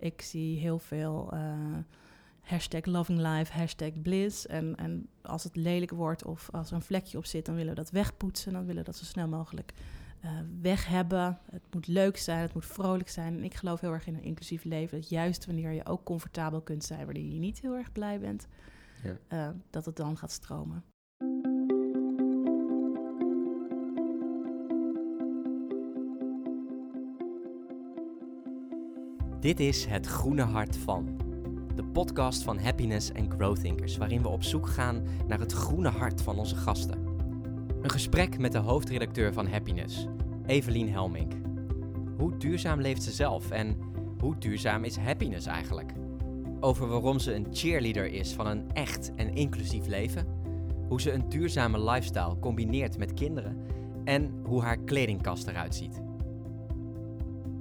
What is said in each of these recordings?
Ik zie heel veel uh, hashtag loving life, hashtag bliss. En, en als het lelijk wordt of als er een vlekje op zit, dan willen we dat wegpoetsen. Dan willen we dat zo snel mogelijk uh, weg hebben. Het moet leuk zijn, het moet vrolijk zijn. En ik geloof heel erg in een inclusief leven. Dat juist wanneer je ook comfortabel kunt zijn, wanneer je niet heel erg blij bent, ja. uh, dat het dan gaat stromen. Dit is Het Groene Hart van. De podcast van Happiness en Growth Thinkers, waarin we op zoek gaan naar het groene hart van onze gasten. Een gesprek met de hoofdredacteur van Happiness, Evelien Helmink. Hoe duurzaam leeft ze zelf en hoe duurzaam is happiness eigenlijk? Over waarom ze een cheerleader is van een echt en inclusief leven, hoe ze een duurzame lifestyle combineert met kinderen en hoe haar kledingkast eruit ziet.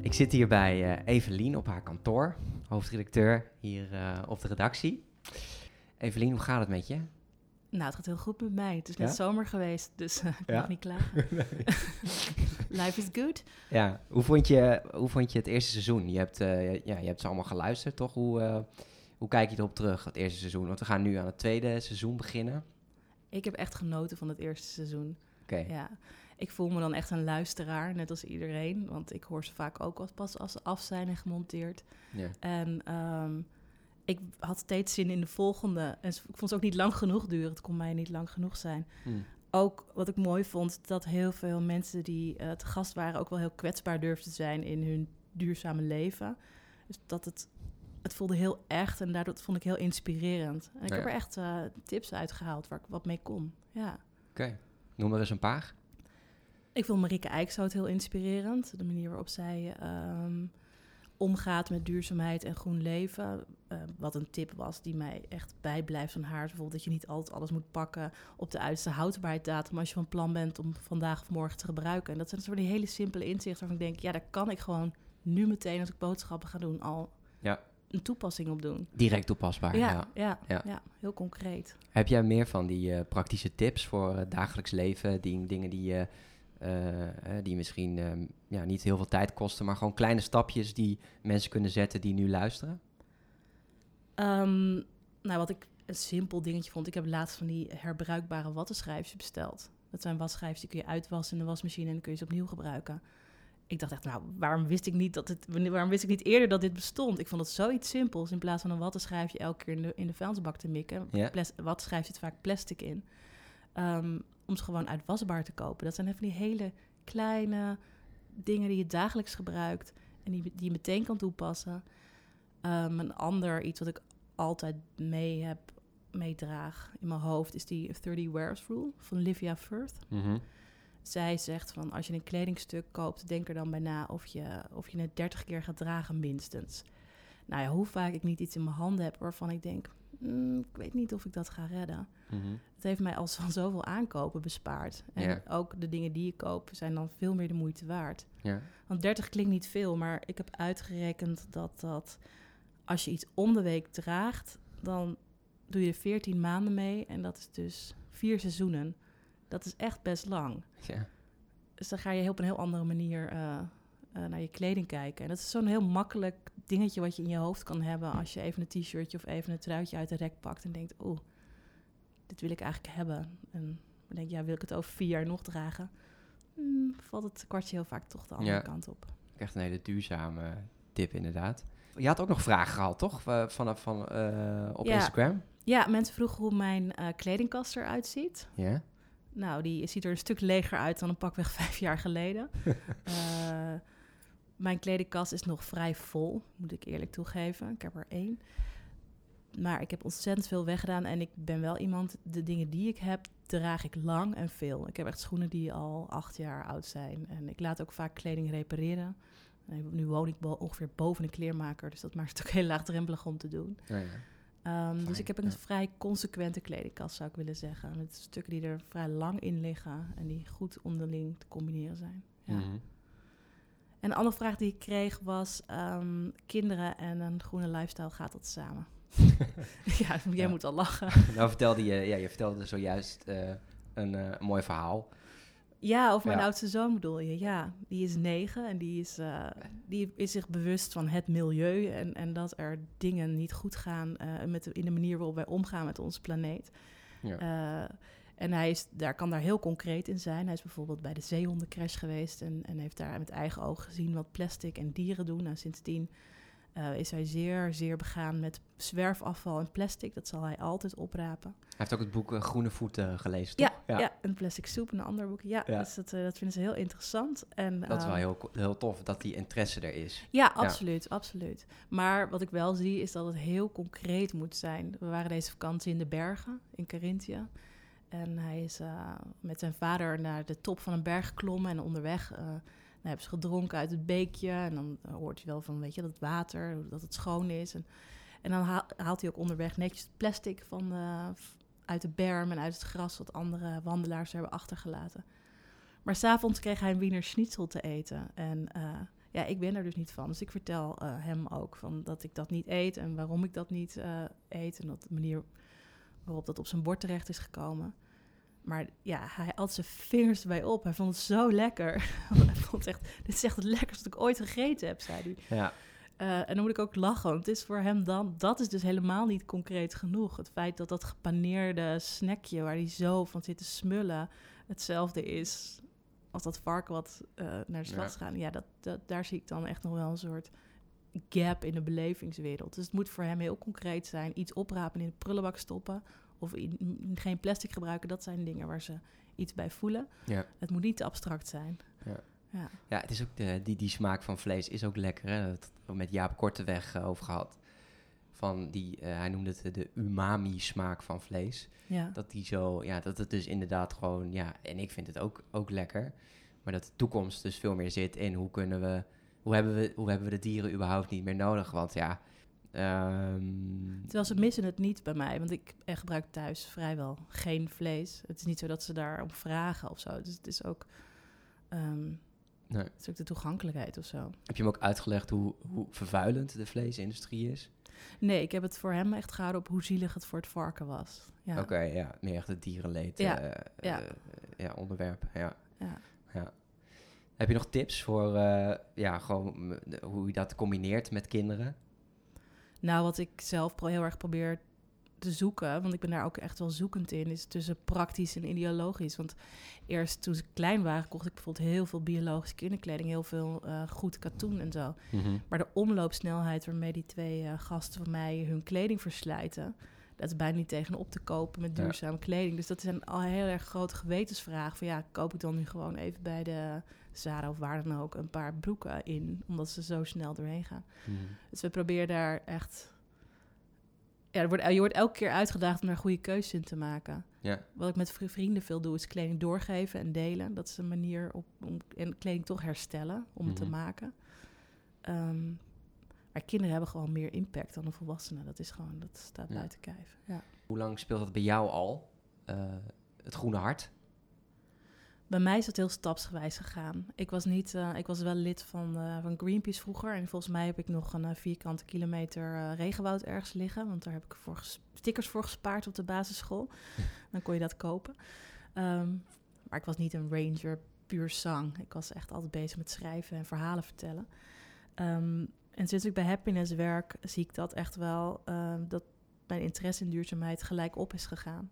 Ik zit hier bij uh, Evelien op haar kantoor, hoofdredacteur hier uh, op de redactie. Evelien, hoe gaat het met je? Nou, het gaat heel goed met mij. Het is net zomer geweest, dus uh, ik ja? mag niet klagen. Life is good. Ja, hoe vond, je, hoe vond je het eerste seizoen? Je hebt, uh, ja, je hebt ze allemaal geluisterd, toch? Hoe, uh, hoe kijk je erop terug, het eerste seizoen? Want we gaan nu aan het tweede seizoen beginnen. Ik heb echt genoten van het eerste seizoen. Oké. Ja, ik voel me dan echt een luisteraar, net als iedereen. Want ik hoor ze vaak ook pas als ze af zijn en gemonteerd. Ja. En... Um, ik had steeds zin in de volgende. En ik vond ze ook niet lang genoeg duren. Het kon mij niet lang genoeg zijn. Hmm. Ook wat ik mooi vond, dat heel veel mensen die uh, te gast waren... ook wel heel kwetsbaar durfden te zijn in hun duurzame leven. Dus dat het, het voelde heel echt en daardoor vond ik heel inspirerend. En ik heb er echt uh, tips uitgehaald waar ik wat mee kon. Ja. Oké, noem er eens een paar. Ik vond Marieke Eikshout heel inspirerend. De manier waarop zij... Um, omgaat met duurzaamheid en groen leven. Uh, wat een tip was die mij echt bijblijft van haar. Bijvoorbeeld dat je niet altijd alles moet pakken op de uiterste houdbaarheidsdatum... als je van plan bent om vandaag of morgen te gebruiken. En dat zijn soort die hele simpele inzichten waarvan ik denk... ja, daar kan ik gewoon nu meteen als ik boodschappen ga doen al ja. een toepassing op doen. Direct toepasbaar, ja. Ja, ja, ja. heel concreet. Heb jij meer van die uh, praktische tips voor uh, dagelijks leven? Die, dingen die je die misschien um, ja, niet heel veel tijd kosten, maar gewoon kleine stapjes die mensen kunnen zetten die nu luisteren? Um, nou, wat ik een simpel dingetje vond, ik heb laatst van die herbruikbare wattenschijfjes besteld. Dat zijn wasschijfjes die kun je uitwassen in de wasmachine en dan kun je ze opnieuw gebruiken. Ik dacht echt, nou, waarom wist ik niet dat het, waarom wist ik niet eerder dat dit bestond? Ik vond het zoiets simpels. In plaats van een wattenschijfje elke keer in de, in de vuilnisbak te mikken. Ja. Wattenschijf zit vaak plastic in. Um, om ze gewoon uitwasbaar te kopen. Dat zijn even die hele kleine dingen die je dagelijks gebruikt en die, die je meteen kan toepassen. Um, een ander iets wat ik altijd mee heb, meedraag in mijn hoofd is die 30 Wears Rule van Livia Firth. Mhm. Zij zegt van als je een kledingstuk koopt, denk er dan bij na of je, of je het 30 keer gaat dragen minstens. Nou ja, hoe vaak ik niet iets in mijn handen heb waarvan ik denk, mm, ik weet niet of ik dat ga redden. Mhm. Het heeft mij al van zoveel aankopen bespaard. En ook de dingen die je koop zijn dan veel meer de moeite waard. Want 30 klinkt niet veel, maar ik heb uitgerekend dat dat als je iets om de week draagt, dan doe je 14 maanden mee en dat is dus vier seizoenen. Dat is echt best lang. Dus dan ga je op een heel andere manier uh, uh, naar je kleding kijken. En dat is zo'n heel makkelijk dingetje wat je in je hoofd kan hebben als je even een t-shirtje of even een truitje uit de rek pakt en denkt, oeh, dit wil ik eigenlijk hebben. En dan denk je, ja, wil ik het over vier jaar nog dragen? Hmm, valt het kwartje heel vaak toch de andere kant op. Echt een hele duurzame tip inderdaad. Je had ook nog vragen gehad, toch? Van, van, uh, op Instagram? Ja, mensen vroegen hoe mijn uh, kledingkast eruit ziet. Ja. Nou, die ziet er een stuk leger uit dan een pakweg vijf jaar geleden. uh, mijn kledingkast is nog vrij vol, moet ik eerlijk toegeven. Ik heb er één. Maar ik heb ontzettend veel weggedaan en ik ben wel iemand, de dingen die ik heb, draag ik lang en veel. Ik heb echt schoenen die al acht jaar oud zijn. En ik laat ook vaak kleding repareren. nu woon ik ongeveer boven een kleermaker, dus dat maakt het ook heel laagdrempelig om te doen. Ja, ja. Um, dus ik heb een vrij consequente kledingkast, zou ik willen zeggen. Met stukken die er vrij lang in liggen en die goed onderling te combineren zijn. Ja. Mm -hmm. En een andere vraag die ik kreeg was: um, kinderen en een groene lifestyle, gaat dat samen? ja, jij moet al lachen. nou vertelde je, ja, je vertelde zojuist uh, een uh, mooi verhaal. Ja, of mijn Ja. oudste zoon bedoel je. Ja, die is negen en die is, eh, die is zich bewust van het milieu en, en dat er dingen niet goed gaan eh, met de, in de manier waarop wij omgaan met onze planeet. Ja. Eh, en hij is, daar kan daar heel concreet in zijn. Hij is bijvoorbeeld bij de zeehondencrash geweest en, en heeft daar met eigen ogen gezien wat plastic en dieren doen. En sindsdien eh, is hij zeer, zeer begaan met zwerfafval en plastic. Dat zal hij altijd oprapen. Hij heeft ook het boek eh, Groene Voeten gelezen, Ja, toch? ja. een plastic soep, een ander boek. Ja, Ja. Dus dat, eh, dat vinden ze heel interessant. En, Dat is wel ehm, heel, heel tof, dat die interesse er is. Ja, absoluut, absoluut. Maar wat ik wel zie is dat het heel concreet moet zijn. We waren deze vakantie in de bergen in Carinthië. En hij is eh, met zijn vader naar de top van een berg geklommen. En onderweg eh, dan hebben ze gedronken uit het beekje. En dan hoort je wel van, weet je, dat water, dat het schoon is. En, en dan haal- haalt hij ook onderweg netjes het plastic van uit de berm en uit het gras... wat andere wandelaars hebben achtergelaten. Maar s'avonds kreeg hij een Wiener Schnitzel te eten. En eh, ja, ik ben er dus niet van. Dus ik vertel eh, hem ook van dat ik dat niet eet en waarom ik dat niet eh, eet. En dat de manier waarop dat op zijn bord terecht is gekomen. Maar ja, hij had zijn vingers erbij op. Hij vond het zo lekker. hij vond echt, dit is echt het lekkerste dat ik ooit gegeten heb, zei hij. Ja, Eh, en dan moet ik ook lachen, want het is voor hem dan... Dat is dus helemaal niet concreet genoeg. Het feit dat dat gepaneerde snackje waar hij zo van zit te smullen... hetzelfde is als dat varken wat eh, naar de Ja. is gaan. Ja, dat, dat, daar zie ik dan echt nog wel een soort gap in de belevingswereld. Dus het moet voor hem heel concreet zijn. Iets oprapen in de prullenbak stoppen... of in- geen plastic gebruiken. Dat zijn dingen waar ze iets bij voelen. ja. Het moet niet te abstract zijn. Ja. Ja. Ja, het is ook de, die, die smaak van vlees is ook lekker. Hè? Dat hebben we met Jaap Korteweg eh, over gehad. Van die, eh, hij noemde het de umami-smaak van vlees. ja. Dat die zo, ja, dat het dus inderdaad gewoon, ja, en ik vind het ook, ook lekker. Maar dat de toekomst dus veel meer zit in hoe kunnen we, hoe hebben we, hoe hebben we de dieren überhaupt niet meer nodig? Want ja, ehm, Terwijl ze missen het niet bij mij, want ik eh, gebruik thuis vrijwel geen vlees. Het is niet zo dat ze daarom vragen of zo. Dus het is ook, ehm, Nee. het is ook de toegankelijkheid of zo. heb je hem ook uitgelegd hoe, hoe vervuilend de vleesindustrie is? Nee, ik heb het voor hem echt gehouden op hoe zielig het voor het varken was. Ja. Oké, ja, meer echt het dierenleed Ja, eh, ja. eh, ja, onderwerp. Ja. Ja. Ja. Heb je nog tips voor eh, ja, gewoon, hoe je dat combineert met kinderen? Nou, wat ik zelf heel erg probeer te zoeken, want ik ben daar ook echt wel zoekend in, is tussen praktisch en ideologisch. Want eerst toen ze klein waren, kocht ik bijvoorbeeld heel veel biologische kinderkleding, heel veel eh, goed katoen en zo. Maar de omloopsnelheid waarmee die twee eh, gasten van mij hun kleding verslijten, dat is bijna niet tegen op te kopen met Ja. duurzame kleding. Dus dat is een al heel erg grote gewetensvraag. Van ja, koop ik dan nu gewoon even bij de Zara of waar dan ook een paar broeken in, omdat ze zo snel doorheen gaan. Mhm. Dus we proberen daar echt. Ja, er wordt, je wordt elke keer uitgedaagd om daar goede keuzes in te maken. Ja. Wat ik met vri- vrienden veel doe, is kleding doorgeven en delen. Dat is een manier op, om en kleding toch herstellen, om het te Mhm. maken. Ehm, maar kinderen hebben gewoon meer impact dan de volwassenen. Dat is gewoon, dat staat Ja. buiten kijf. Ja. Hoe lang speelt dat bij jou al? eh, het groene hart? Bij mij is het heel stapsgewijs gegaan. Ik was, niet, eh, ik was wel lid van, eh, van Greenpeace vroeger. En volgens mij heb ik nog een vierkante kilometer regenwoud ergens liggen. Want daar heb ik voor stickers voor gespaard op de basisschool. Dan kon je dat kopen. Ehm, maar ik was niet een ranger puur zang. Ik was echt altijd bezig met schrijven en verhalen vertellen. Ehm, en sinds ik bij Happiness werk, zie ik dat echt wel... ehm, dat mijn interesse in duurzaamheid gelijk op is gegaan.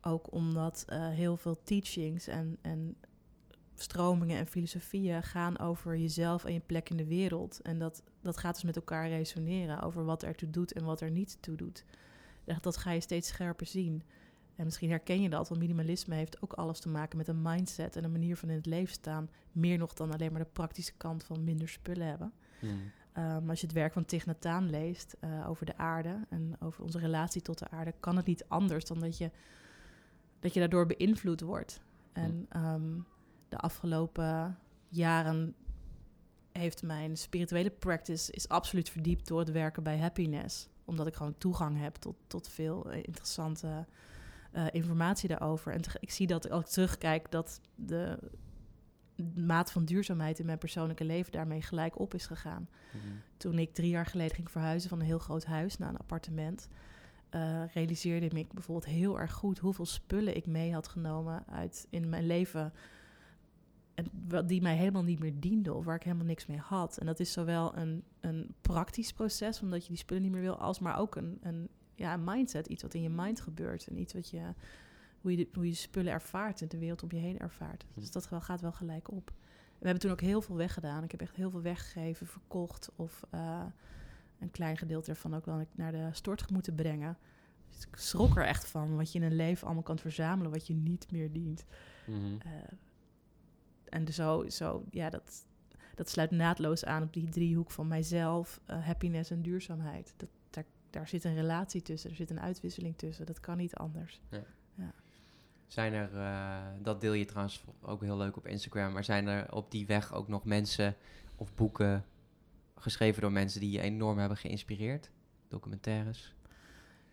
Ook omdat eh, heel veel teachings en, en stromingen en filosofieën gaan over jezelf en je plek in de wereld. En dat, dat gaat dus met elkaar resoneren over wat er toe doet en wat er niet toe doet. Dat, dat ga je steeds scherper zien. En misschien herken je dat, want minimalisme heeft ook alles te maken met een mindset en een manier van in het leven staan. Meer nog dan alleen maar de praktische kant van minder spullen hebben. Um, als je het werk van Thich Nhat Hanh leest uh, over de aarde en over onze relatie tot de aarde, kan het niet anders dan dat je, dat je daardoor beïnvloed wordt. En um, de afgelopen jaren heeft mijn spirituele practice is absoluut verdiept door het werken bij Happiness. Omdat ik gewoon toegang heb tot, tot veel interessante uh, informatie daarover. En ik zie dat als ik terugkijk dat de maat van duurzaamheid in mijn persoonlijke leven daarmee gelijk op is gegaan. Mm-hmm. Toen ik drie jaar geleden ging verhuizen van een heel groot huis naar een appartement, uh, realiseerde ik bijvoorbeeld heel erg goed hoeveel spullen ik mee had genomen uit in mijn leven en wat die mij helemaal niet meer diende of waar ik helemaal niks mee had. En dat is zowel een, een praktisch proces, omdat je die spullen niet meer wil, als maar ook een, een, ja, een mindset, iets wat in je mind gebeurt en iets wat je, hoe je, de, hoe je spullen ervaart en de wereld om je heen ervaart. Dus dat wel, gaat wel gelijk op. We hebben toen ook heel veel weggedaan. Ik heb echt heel veel weggegeven, verkocht of uh, een klein gedeelte ervan ook wel naar de stort moeten brengen. Dus ik schrok er echt van wat je in een leven allemaal kan verzamelen wat je niet meer dient. Mm -hmm. uh, en zo, zo ja, dat, dat sluit naadloos aan op die driehoek van mijzelf, uh, happiness en duurzaamheid. Dat, daar, daar zit een relatie tussen, er zit een uitwisseling tussen. Dat kan niet anders. Ja. Zijn er, uh, dat deel je trouwens ook heel leuk op Instagram, maar zijn er op die weg ook nog mensen of boeken geschreven door mensen die je enorm hebben geïnspireerd? Documentaires?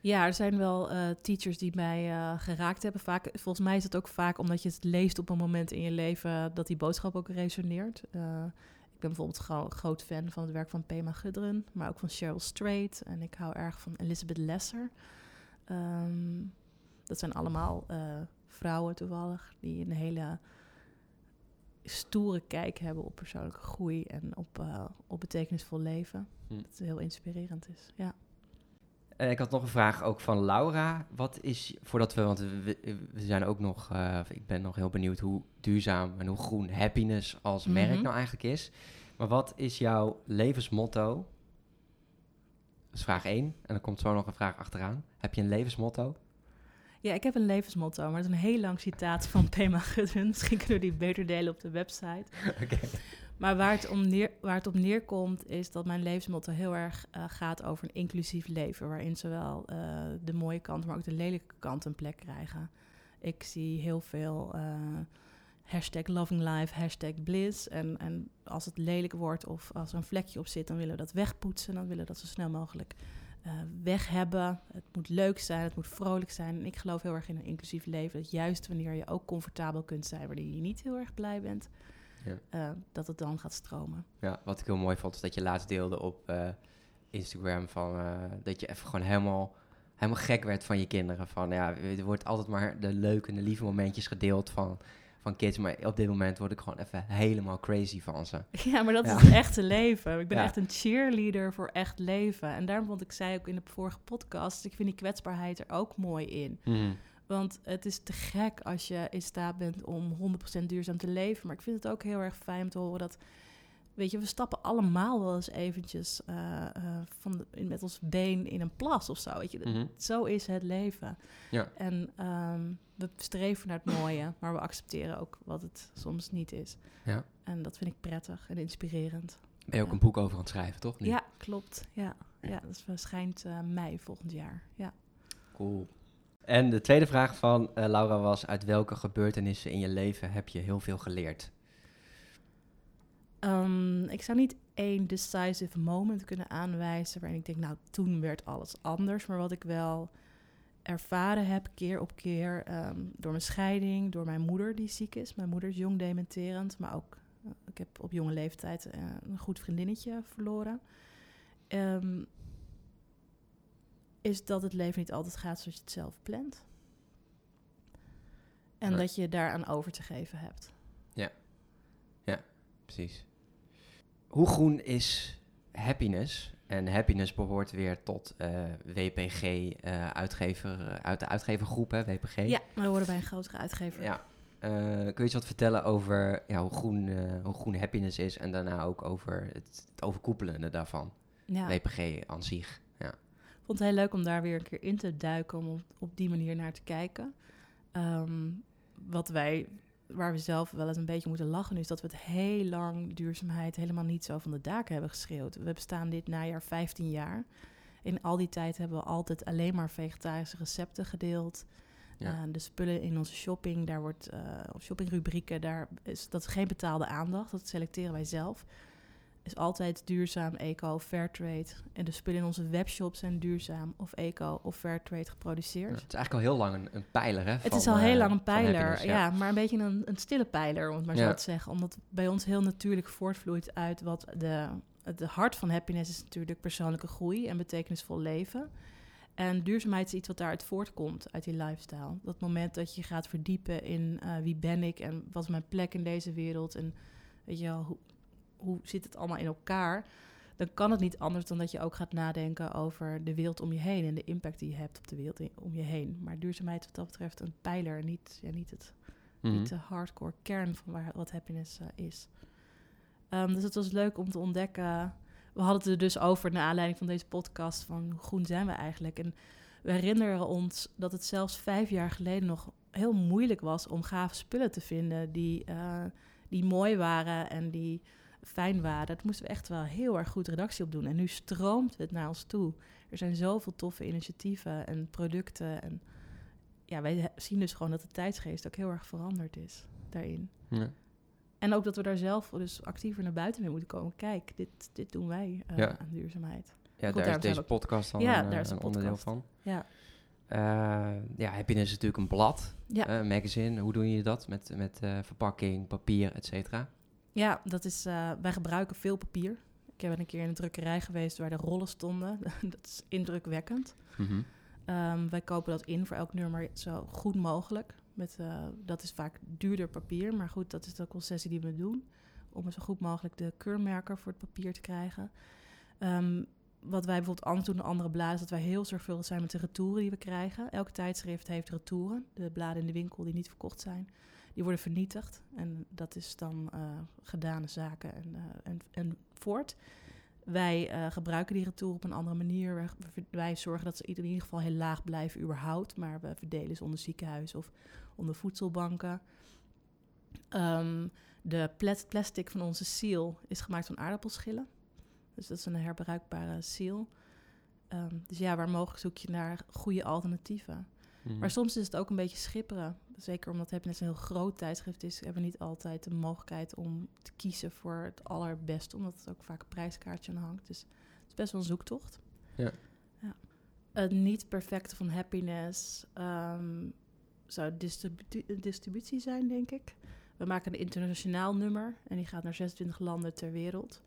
Ja, er zijn wel uh, teachers die mij uh, geraakt hebben. Vaak, volgens mij is het ook vaak omdat je het leest op een moment in je leven dat die boodschap ook resoneert. Ik ben bijvoorbeeld gro groot fan van het werk van Pema Gudrun, maar ook van Cheryl Strait. En ik hou erg van Elizabeth Lesser. Um, dat zijn allemaal vrouwen toevallig die een hele stoere kijk hebben op persoonlijke groei en op, op betekenisvol leven. Hm. Dat heel inspirerend is, ja. Ik had nog een vraag ook van Laura. Wat is, voordat we, want we, we zijn ook nog, uh, ik ben nog heel benieuwd hoe duurzaam en hoe groen happiness als mm -hmm. merk nou eigenlijk is. Maar wat is jouw levensmotto? Dat is vraag 1. En dan komt zo nog een vraag achteraan. Heb je een levensmotto? Ja, ik heb een levensmotto, maar het is een heel lang citaat van Pema Gudrun. Misschien kunnen we die beter delen op de website. Okay. Maar waar het, om neer, waar het op neerkomt, is dat mijn levensmotto heel erg uh, gaat over een inclusief leven. Waarin zowel uh, de mooie kant, maar ook de lelijke kant een plek krijgen. Ik zie heel veel uh, hashtag loving life, hashtag bliss. En, en als het lelijk wordt of als er een vlekje op zit, dan willen we dat wegpoetsen. Dan willen we dat zo snel mogelijk weg hebben. Het moet leuk zijn, het moet vrolijk zijn. En ik geloof heel erg in een inclusief leven. Dat juist wanneer je ook comfortabel kunt zijn, wanneer je niet heel erg blij bent ja. uh, dat het dan gaat stromen. Ja, wat ik heel mooi vond, is dat je laatst deelde op uh, Instagram van dat je even gewoon helemaal, helemaal gek werd van je kinderen. Van ja, er wordt altijd maar de leuke en de lieve momentjes gedeeld van, van kids. Maar op dit moment word ik gewoon even helemaal crazy van ze. Ja, maar dat ja. is het echte leven. Ik ben ja. echt een cheerleader voor echt leven. En daarom vond ik, zei ook in de vorige podcast, ik vind die kwetsbaarheid er ook mooi in. Mm. Want het is te gek als je in staat bent om 100% duurzaam te leven. Maar ik vind het ook heel erg fijn om te horen dat... Weet je, we stappen allemaal wel eens eventjes uh, uh, van de, met ons been in een plas of zo. Weet je, mm -hmm. zo is het leven. Ja. En um, we streven naar het mooie, maar we accepteren ook wat het soms niet is. Ja. En dat vind ik prettig en inspirerend. Ben je ook ja. een boek over aan het schrijven, toch? Nu? Ja, klopt. Ja, ja dat verschijnt uh, mei volgend jaar. Ja. Cool. En de tweede vraag van Laura was: uit welke gebeurtenissen in je leven heb je heel veel geleerd? Um, ik zou niet één decisive moment kunnen aanwijzen waarin ik denk, nou, toen werd alles anders. Maar wat ik wel ervaren heb, keer op keer, um, door mijn scheiding, door mijn moeder die ziek is. Mijn moeder is jong dementerend, maar ook, uh, ik heb op jonge leeftijd uh, een goed vriendinnetje verloren. Um, is dat het leven niet altijd gaat zoals je het zelf plant. En dat je daaraan over te geven hebt. Ja, ja, precies. Hoe groen is happiness? En happiness behoort weer tot uh, WPG, uh, uitgever, uh, uit de uitgevergroep, hè, WPG. Ja, we horen bij een grotere uitgever. Ja. kun je eens wat vertellen over ja, hoe, groen, hoe groen happiness is en daarna ook over het, het overkoepelende daarvan? Ja. WPG aan zich vond het heel leuk om daar weer een keer in te duiken, om op, op die manier naar te kijken. Um, wat wij, waar we zelf wel eens een beetje moeten lachen, is dat we het heel lang duurzaamheid helemaal niet zo van de daken hebben geschreeuwd. We bestaan dit najaar 15 jaar. In al die tijd hebben we altijd alleen maar vegetarische recepten gedeeld. Ja. Uh, de spullen in onze shopping, daar wordt, uh, shoppingrubrieken, daar is, dat is geen betaalde aandacht. Dat selecteren wij zelf is altijd duurzaam, eco, fairtrade. En de spullen in onze webshop zijn duurzaam of eco of fairtrade geproduceerd. Ja, het is eigenlijk al heel lang een, een pijler, hè? Het is al heel lang een pijler, ja. ja. Maar een beetje een, een stille pijler, om het maar ja. zo te zeggen. Omdat bij ons heel natuurlijk voortvloeit uit wat de... Het hart van happiness is natuurlijk persoonlijke groei en betekenisvol leven. En duurzaamheid is iets wat daaruit voortkomt, uit die lifestyle. Dat moment dat je gaat verdiepen in uh, wie ben ik en wat is mijn plek in deze wereld en weet je wel, hoe, hoe zit het allemaal in elkaar, dan kan het niet anders dan dat je ook gaat nadenken over de wereld om je heen en de impact die je hebt op de wereld om je heen. Maar duurzaamheid wat dat betreft een pijler, niet, ja, niet, het, Mhm. niet de hardcore kern van waar, wat happiness uh, is. Um, dus het was leuk om te ontdekken. We hadden het er dus over naar aanleiding van deze podcast van hoe groen zijn we eigenlijk. En we herinneren ons dat het zelfs vijf jaar geleden nog heel moeilijk was om gave spullen te vinden die, uh, die mooi waren en die fijn waren. Daar moesten we echt wel heel erg goed redactie op doen. En nu stroomt het naar ons toe. Er zijn zoveel toffe initiatieven en producten. En ja, wij zien dus gewoon dat de tijdsgeest ook heel erg veranderd is daarin. Ja. En ook dat we daar zelf dus actiever naar buiten mee moeten komen. Kijk, dit, dit doen wij uh, Ja. aan duurzaamheid. Ja, Goed, daar is deze ook- podcast dan Ja, een, daar is een een onderdeel van. Ja, Eh, ja, Happiness is natuurlijk een blad, ja. eh, een magazine. Hoe doe je dat met, met eh, verpakking, papier, et cetera? Ja dat is, uh, wij gebruiken veel papier. Ik ben een keer in een drukkerij geweest waar de rollen stonden. dat is indrukwekkend. Mhm. Um, wij kopen dat in voor elk nummer zo goed mogelijk. Met, uh, dat is vaak duurder papier, maar goed, dat is de concessie die we doen. Om zo goed mogelijk de keurmerker voor het papier te krijgen. Um, wat wij bijvoorbeeld anders doen dan andere bladen, is dat wij heel zorgvuldig zijn met de retouren die we krijgen. Elk tijdschrift heeft retouren. De bladen in de winkel die niet verkocht zijn, die worden vernietigd. En dat is dan uh, gedane zaken en, uh, en, en voort. Wij uh, gebruiken die retour op een andere manier. Wij, wij, zorgen dat ze in ieder geval heel laag blijven überhaupt. Maar we verdelen ze onder ziekenhuizen of onder voedselbanken. Um, de plastic van onze seal is gemaakt van aardappelschillen. Dus dat is een herbruikbare seal. Um, dus ja, waar mogelijk zoek je naar goede alternatieven. Mm. Maar soms is het ook een beetje schipperen. Zeker omdat Happiness een heel groot tijdschrift is, hebben we niet altijd de mogelijkheid om te kiezen voor het allerbeste, omdat het ook vaak een prijskaartje aan hangt. Dus het is best wel een zoektocht. Ja. ja. Het niet perfecte van Happiness um, zou distribu distributie zijn, denk ik. We maken een internationaal nummer en die gaat naar 26 landen ter wereld.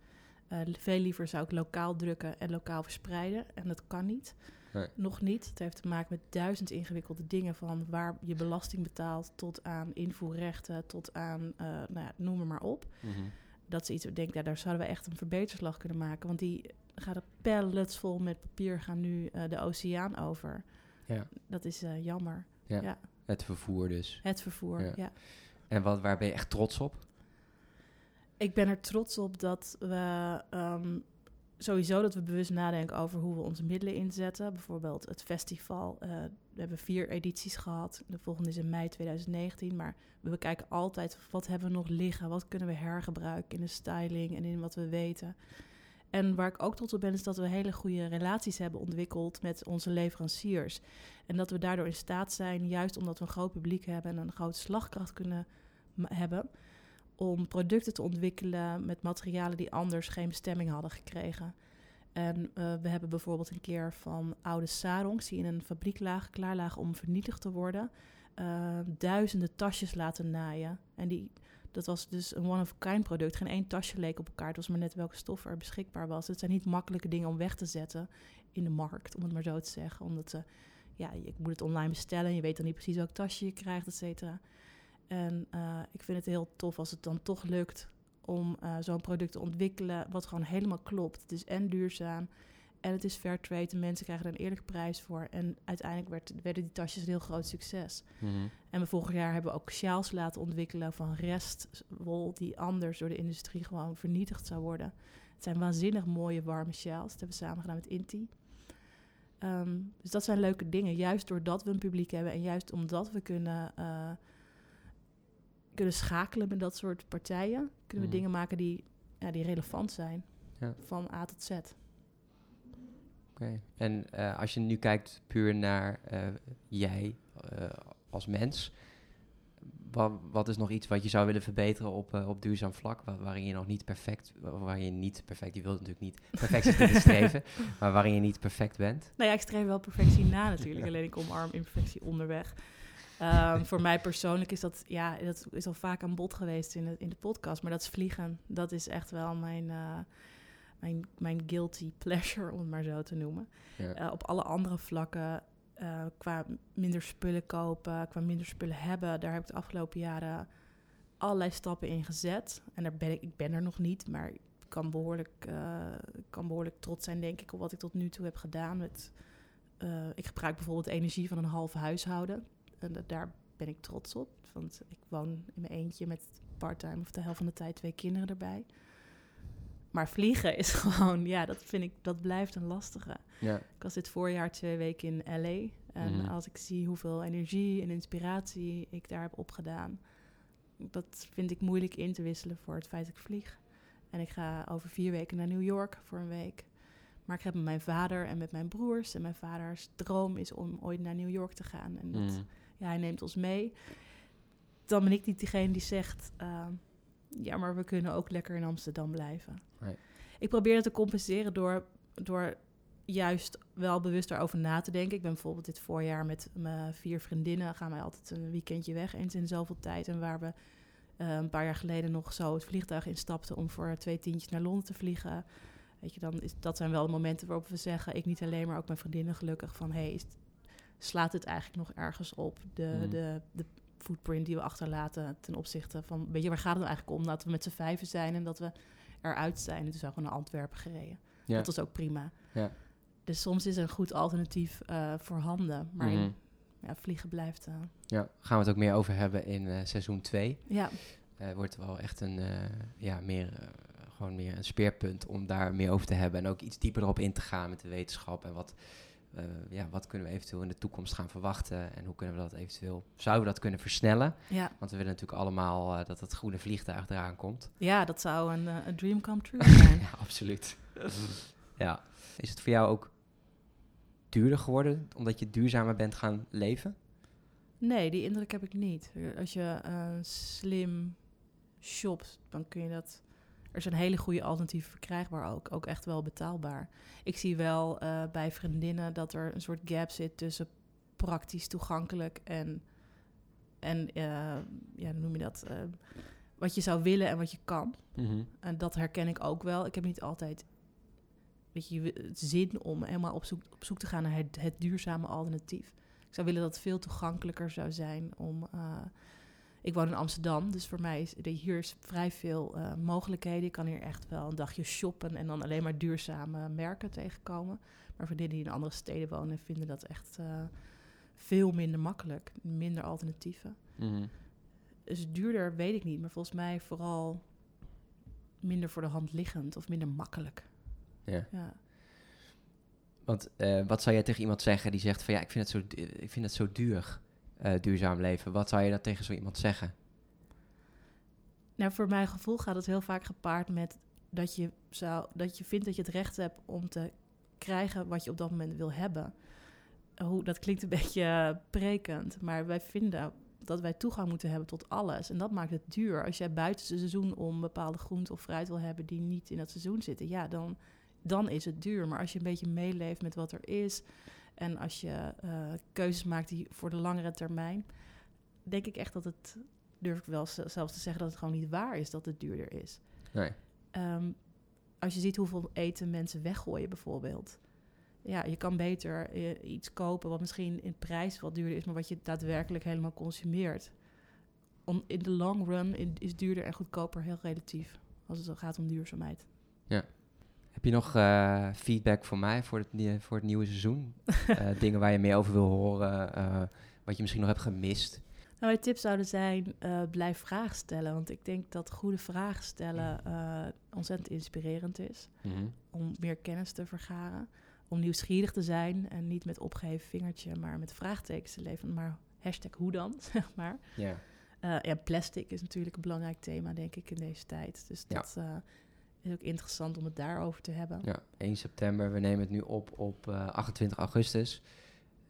Uh, veel liever zou ik lokaal drukken en lokaal verspreiden. En dat kan niet. Nee. Nog niet. Het heeft te maken met duizend ingewikkelde dingen. Van waar je belasting betaalt tot aan invoerrechten, tot aan, uh, nou ja, noem maar op. Mm -hmm. Dat is iets, ik denk, ja, daar zouden we echt een verbeterslag kunnen maken. Want die gaat er pallets vol met papier gaan nu uh, de oceaan over. Ja. Dat is uh, jammer. Ja. ja. Het vervoer dus. Het vervoer, ja. ja. En wat, waar ben je echt trots op? Ik ben er trots op dat we um, sowieso dat we bewust nadenken over hoe we onze middelen inzetten. Bijvoorbeeld het festival. Uh, we hebben vier edities gehad. De volgende is in mei 2019. Maar we bekijken altijd wat hebben we nog liggen. Wat kunnen we hergebruiken in de styling en in wat we weten. En waar ik ook trots op ben, is dat we hele goede relaties hebben ontwikkeld met onze leveranciers. En dat we daardoor in staat zijn, juist omdat we een groot publiek hebben en een grote slagkracht kunnen hebben, om producten te ontwikkelen met materialen die anders geen bestemming hadden gekregen. En uh, we hebben bijvoorbeeld een keer van oude sarongs die in een fabriek lagen, klaar lagen om vernietigd te worden, uh, duizenden tasjes laten naaien. En die, dat was dus een one-of-a-kind product. Geen één tasje leek op elkaar. Het was maar net welke stof er beschikbaar was. Het zijn niet makkelijke dingen om weg te zetten in de markt, om het maar zo te zeggen. Omdat uh, ja, je moet het online bestellen. Je weet dan niet precies welk tasje je krijgt, et cetera. En uh, ik vind het heel tof als het dan toch lukt om uh, zo'n product te ontwikkelen wat gewoon helemaal klopt. Het is en duurzaam en het is fair trade. De mensen krijgen er een eerlijke prijs voor. En uiteindelijk werd, werden die tasjes een heel groot succes. Mm -hmm. En we vorig jaar hebben we ook sjaals laten ontwikkelen van restwol die anders door de industrie gewoon vernietigd zou worden. Het zijn waanzinnig mooie warme sjaals. Dat hebben we samen gedaan met Inti. Um, dus dat zijn leuke dingen. Juist doordat we een publiek hebben en juist omdat we kunnen, uh, kunnen schakelen met dat soort partijen, kunnen we Mhm. dingen maken die, ja, die relevant zijn. Ja. Van A tot Z. Oké. En uh, als je nu kijkt puur naar uh, jij uh, als mens, wat, wat, is nog iets wat je zou willen verbeteren op, op duurzaam vlak, waar, waarin je nog niet perfect, waarin je niet perfect, je wilt natuurlijk niet perfectie streven, maar waarin je niet perfect bent? Nou ja, ik streef wel perfectie na natuurlijk, alleen ik omarm imperfectie onderweg. Um, voor mij persoonlijk is dat, ja, dat is al vaak aan bod geweest in de, in de podcast, maar dat is vliegen. Dat is echt wel mijn, mijn, mijn guilty pleasure, om het maar zo te noemen. Ja. Eh, op alle andere vlakken, eh, qua minder spullen kopen, qua minder spullen hebben, daar heb ik de afgelopen jaren allerlei stappen in gezet. En daar ben ik, ik ben er nog niet, maar ik kan behoorlijk, eh, kan behoorlijk trots zijn, denk ik, op wat ik tot nu toe heb gedaan. Met, eh, ik gebruik bijvoorbeeld energie van een half huishouden. En da- daar ben ik trots op. Want ik woon in mijn eentje met parttime of de helft van de tijd twee kinderen erbij. Maar vliegen is gewoon, ja, dat vind ik, dat blijft een lastige. Ja. Ik was dit voorjaar twee weken in LA. En Mhm. als ik zie hoeveel energie en inspiratie ik daar heb opgedaan, dat vind ik moeilijk in te wisselen voor het feit dat ik vlieg. En ik ga over vier weken naar New York voor een week. Maar ik heb met mijn vader en met mijn broers. En mijn vaders droom is om ooit naar New York te gaan. En dat, Mhm. Ja, hij neemt ons mee. Dan ben ik niet diegene die zegt... uh, ja, maar we kunnen ook lekker in Amsterdam blijven. Nee. Ik probeer dat te compenseren door, door juist wel bewust daarover na te denken. Ik ben bijvoorbeeld dit voorjaar met mijn vier vriendinnen... gaan wij altijd een weekendje weg, eens in zoveel tijd. En waar we uh, een paar jaar geleden nog zo het vliegtuig instapten... om voor twee tientjes naar Londen te vliegen... Weet je, dan is, dat zijn wel de momenten waarop we zeggen... ik niet alleen, maar ook mijn vriendinnen gelukkig... van hey, is, slaat het eigenlijk nog ergens op? De, Mhm. de, de footprint die we achterlaten ten opzichte van... weet je, waar gaat het eigenlijk om? Dat we met z'n vijven zijn en dat we eruit zijn. En toen zijn we gewoon naar Antwerpen gereden. Ja. Dat was ook prima. Ja. Dus soms is er een goed alternatief uh, voorhanden. Maar Mhm. ja, vliegen blijft... Uh, Ja, gaan we het ook meer over hebben in uh, seizoen 2. ja, wordt wel echt een, ja, meer, gewoon meer een speerpunt om daar meer over te hebben. En ook iets dieper erop in te gaan met de wetenschap. En wat, uh, ja, wat kunnen we eventueel in de toekomst gaan verwachten? En hoe kunnen we dat eventueel, zouden we dat kunnen versnellen? ja. Want we willen natuurlijk allemaal uh, dat het groene vliegtuig eraan komt. ja, dat zou een, uh, een dream come true zijn. ja, absoluut. ja. Is het voor jou ook duurder geworden omdat je duurzamer bent gaan leven? Nee, die indruk heb ik niet. Als je uh, slim shopt, dan kun je dat. Er zijn hele goede alternatieven verkrijgbaar ook. Ook echt wel betaalbaar. Ik zie wel uh, bij vriendinnen dat er een soort gap zit tussen praktisch toegankelijk en. En uh, ja, hoe noem je dat? Uh, wat je zou willen en wat je kan. Mm -hmm. En dat herken ik ook wel. Ik heb niet altijd weet je, zin om helemaal op zoek, op zoek te gaan naar het, het duurzame alternatief. Ik zou willen dat het veel toegankelijker zou zijn om. Ik woon in Amsterdam, dus voor mij is hier is vrij veel uh, mogelijkheden. Ik kan hier echt wel een dagje shoppen en dan alleen maar duurzame merken tegenkomen. Maar voor die in andere steden wonen, vinden dat echt uh, veel minder makkelijk, minder alternatieven. Mm -hmm. Dus duurder weet ik niet, maar volgens mij vooral minder voor de hand liggend of minder makkelijk. Ja. ja. Want uh, wat zou jij tegen iemand zeggen die zegt van ja, ik vind het zo, ik vind het zo duur, uh, duurzaam leven. Wat zou je dan tegen zo iemand zeggen? Nou, voor mijn gevoel gaat het heel vaak gepaard met dat je, zou, dat je vindt dat je het recht hebt om te krijgen wat je op dat moment wil hebben. Hoe, dat klinkt een beetje prekend, maar wij vinden dat wij toegang moeten hebben tot alles. En dat maakt het duur. Als jij buiten het seizoen om bepaalde groenten of fruit wil hebben die niet in dat seizoen zitten, ja, dan, dan is het duur. Maar als je een beetje meeleeft met wat er is en als je uh, keuzes maakt die voor de langere termijn, denk ik echt dat het, durf ik wel zelfs te zeggen, dat het gewoon niet waar is dat het duurder is. Nee. Um, als je ziet hoeveel eten mensen weggooien bijvoorbeeld. Ja, je kan beter uh, iets kopen wat misschien in prijs wat duurder is, maar wat je daadwerkelijk helemaal consumeert. Om, in de long run is duurder en goedkoper heel relatief als het gaat om duurzaamheid. Ja. Heb je nog uh, feedback voor mij voor het, voor het nieuwe seizoen? uh, dingen waar je meer over wil horen, uh, wat je misschien nog hebt gemist? Nou, mijn tips zouden zijn, uh, blijf vragen stellen. Want ik denk dat goede vragen stellen uh, ontzettend inspirerend is. Mm -hmm. Om meer kennis te vergaren. Om nieuwsgierig te zijn en niet met opgeheven vingertje, maar met vraagtekens te leven. Maar hashtag hoe dan, zeg maar. Yeah. Uh, ja, plastic is natuurlijk een belangrijk thema, denk ik, in deze tijd. Dus dat ja. Is ook interessant om het daarover te hebben. Ja, 1 september. We nemen het nu op op 28 augustus.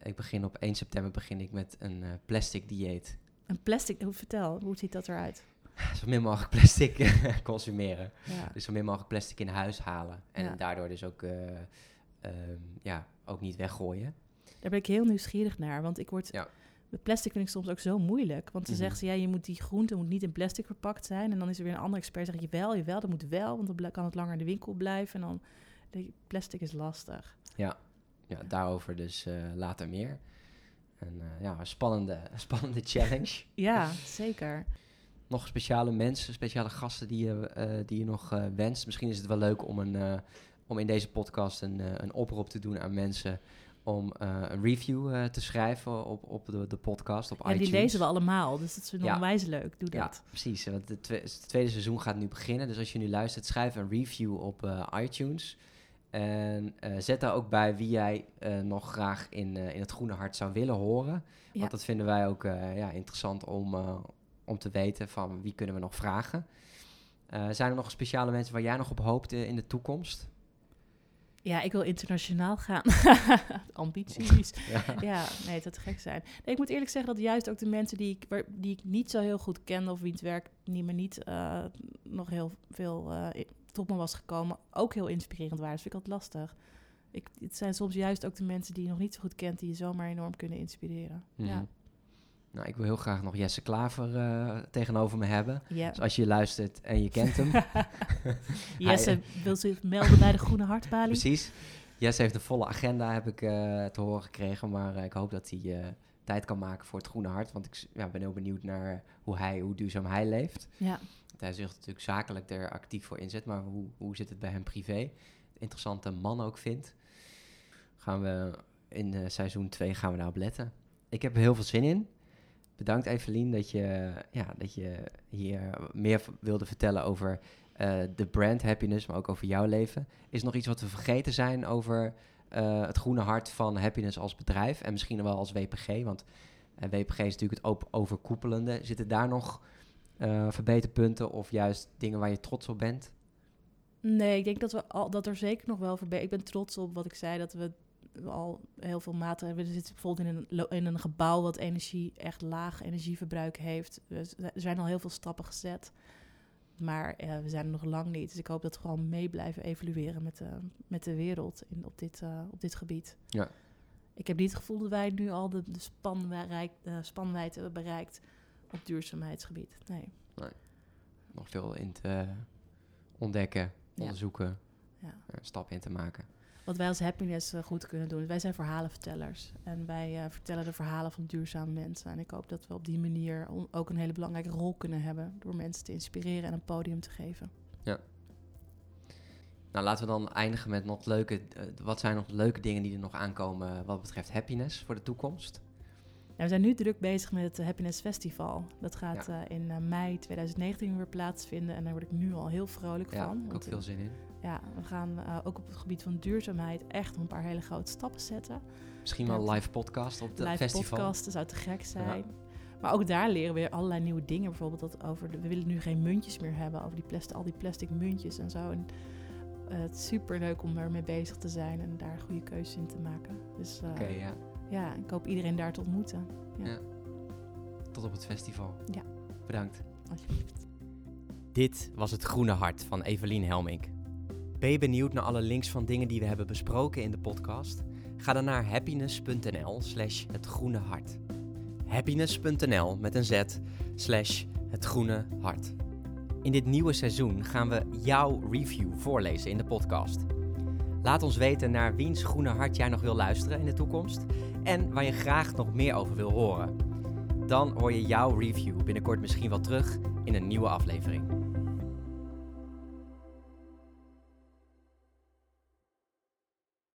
Ik begin op 1 september begin ik met een uh, plastic dieet. Een plastic, hoe vertel, hoe ziet dat eruit? Zo min mogelijk plastic consumeren. Ja. Dus zo min mogelijk plastic in huis halen. En Ja. daardoor dus ook, uh, um, ja, ook niet weggooien. Daar ben ik heel nieuwsgierig naar, want ik word Ja. Met plastic vind ik soms ook zo moeilijk. Want ze Mhm. zeggen ze, ja, je moet die groente moet niet in plastic verpakt zijn. En dan is er weer een andere expert die zegt, jawel, jawel, dat moet wel. Want dan kan het langer in de winkel blijven. En dan, plastic is lastig. Ja, daarover dus eh, later meer. En eh, ja, een spannende, spannende challenge. Ja, zeker. Nog speciale mensen, speciale gasten die je, eh, die je nog wenst? Misschien is het wel leuk om, een, om in deze podcast een, een oproep te doen aan mensen om eh, een review eh, te schrijven op, op de, de podcast, op Ja, iTunes. die lezen we allemaal. Dus dat is Ja. onwijs leuk. Doe Ja, dat. precies. Want het, twe- het tweede seizoen gaat nu beginnen. Dus als je nu luistert, schrijf een review op eh, iTunes. En zet daar ook bij wie jij nog graag in, in het Groene Hart zou willen horen. Ja. Want dat vinden wij ook ja, interessant om, om te weten van wie kunnen we nog vragen. Zijn er nog speciale mensen waar jij nog op hoopt in de toekomst? Ja, ik wil internationaal gaan. Ambities. Ja. Ja, nee, het zou gek zijn. Nee, ik moet eerlijk zeggen dat juist ook de mensen die ik, waar- die ik niet zo heel goed kende... of wie het werk niet me niet eh, nog heel veel i- tot me was gekomen... ook heel inspirerend waren. Dat vind ik altijd lastig. Ik, het zijn soms juist ook de mensen die je nog niet zo goed kent... die je zomaar enorm kunnen inspireren. Mhm. Ja. Nou, ik wil heel graag nog Jesse Klaver eh, tegenover me hebben. Ja. Dus als je luistert en je kent hem, Jesse wil zich melden bij de Groene Hartbalie. Precies. Jesse heeft een volle agenda, heb ik eh, te horen gekregen. Maar eh, ik hoop dat hij tijd kan maken voor het Groene Hart. Want ik ja, ben heel benieuwd naar hoe, hij, hoe duurzaam hij leeft. Ja. Want hij zich natuurlijk zakelijk er actief voor inzet. Maar hoe, hoe zit het bij hem privé? Interessante man ook vindt. Gaan we in seizoen 2 gaan we daarop letten. Ik heb er heel veel zin in. Bedankt Evelien dat je, ja, dat je hier meer wilde vertellen over eh, de brand happiness, maar ook over jouw leven. Is nog iets wat we vergeten zijn over eh, het groene hart van happiness als bedrijf en misschien wel als WPG? Want eh, WPG is natuurlijk het overkoepelende. Zitten daar nog verbeterpunten of juist dingen waar je trots op bent? Nee, ik denk dat, we al, dat er zeker nog wel voorbij... Ik ben trots op wat ik zei, dat we al heel veel maatregelen... We zitten bijvoorbeeld in een, in een gebouw wat energie, echt laag energieverbruik heeft. Er zijn al heel veel stappen gezet. Maar eh, we zijn er nog lang niet. Dus ik hoop dat we gewoon mee blijven evolueren met de, met de wereld in, op, dit, eh, op dit gebied. Ja. Ik heb niet het gevoel dat wij nu al de, de spanwijk, eh, spanwijdte hebben bereikt op duurzaamheidsgebied. Nee. Nog veel in te ontdekken, Ja. onderzoeken, Ja. eh, stappen in te maken. Wat wij als happiness eh, goed kunnen doen. Wij zijn verhalenvertellers. En wij eh, vertellen de verhalen van duurzame mensen. En ik hoop dat we op die manier ook een hele belangrijke rol kunnen hebben. Door mensen te inspireren en een podium te geven. Nou, laten we dan eindigen met nog leuke. eh, wat zijn nog leuke dingen die er nog aankomen wat betreft happiness voor de toekomst? Ja, we zijn nu druk bezig met het Happiness Festival. Dat gaat in mei 2019 weer plaatsvinden. En daar word ik nu al heel vrolijk Ja, van. ik heb ook veel zin in. Ja, we gaan eh, ook op het gebied van duurzaamheid echt een paar hele grote stappen zetten. Misschien wel een live podcast op het Live festival. podcasten zou te gek zijn. Maar ook daar leren we weer allerlei nieuwe dingen. Bijvoorbeeld dat over de, we willen nu geen muntjes meer hebben. Over die plastic, al die plastic muntjes en zo. En, eh, het is super leuk om ermee bezig te zijn en daar goede keuzes in te maken. Dus eh, Oké, ja. ja, ik hoop iedereen daar te ontmoeten. Ja. Ja. Tot op het festival. Ja. Bedankt. Alsjeblieft. Dit was het Groene Hart van Evelien Helmink. Ben je benieuwd naar alle links van dingen die we hebben besproken in de podcast? Ga dan naar happiness.nl slash het groene hart. Happiness.nl met een z slash het groene hart. In dit nieuwe seizoen gaan we jouw review voorlezen in de podcast. Laat ons weten naar wiens groene hart jij nog wil luisteren in de toekomst en waar je graag nog meer over wil horen. Dan hoor je jouw review binnenkort misschien wel terug in een nieuwe aflevering.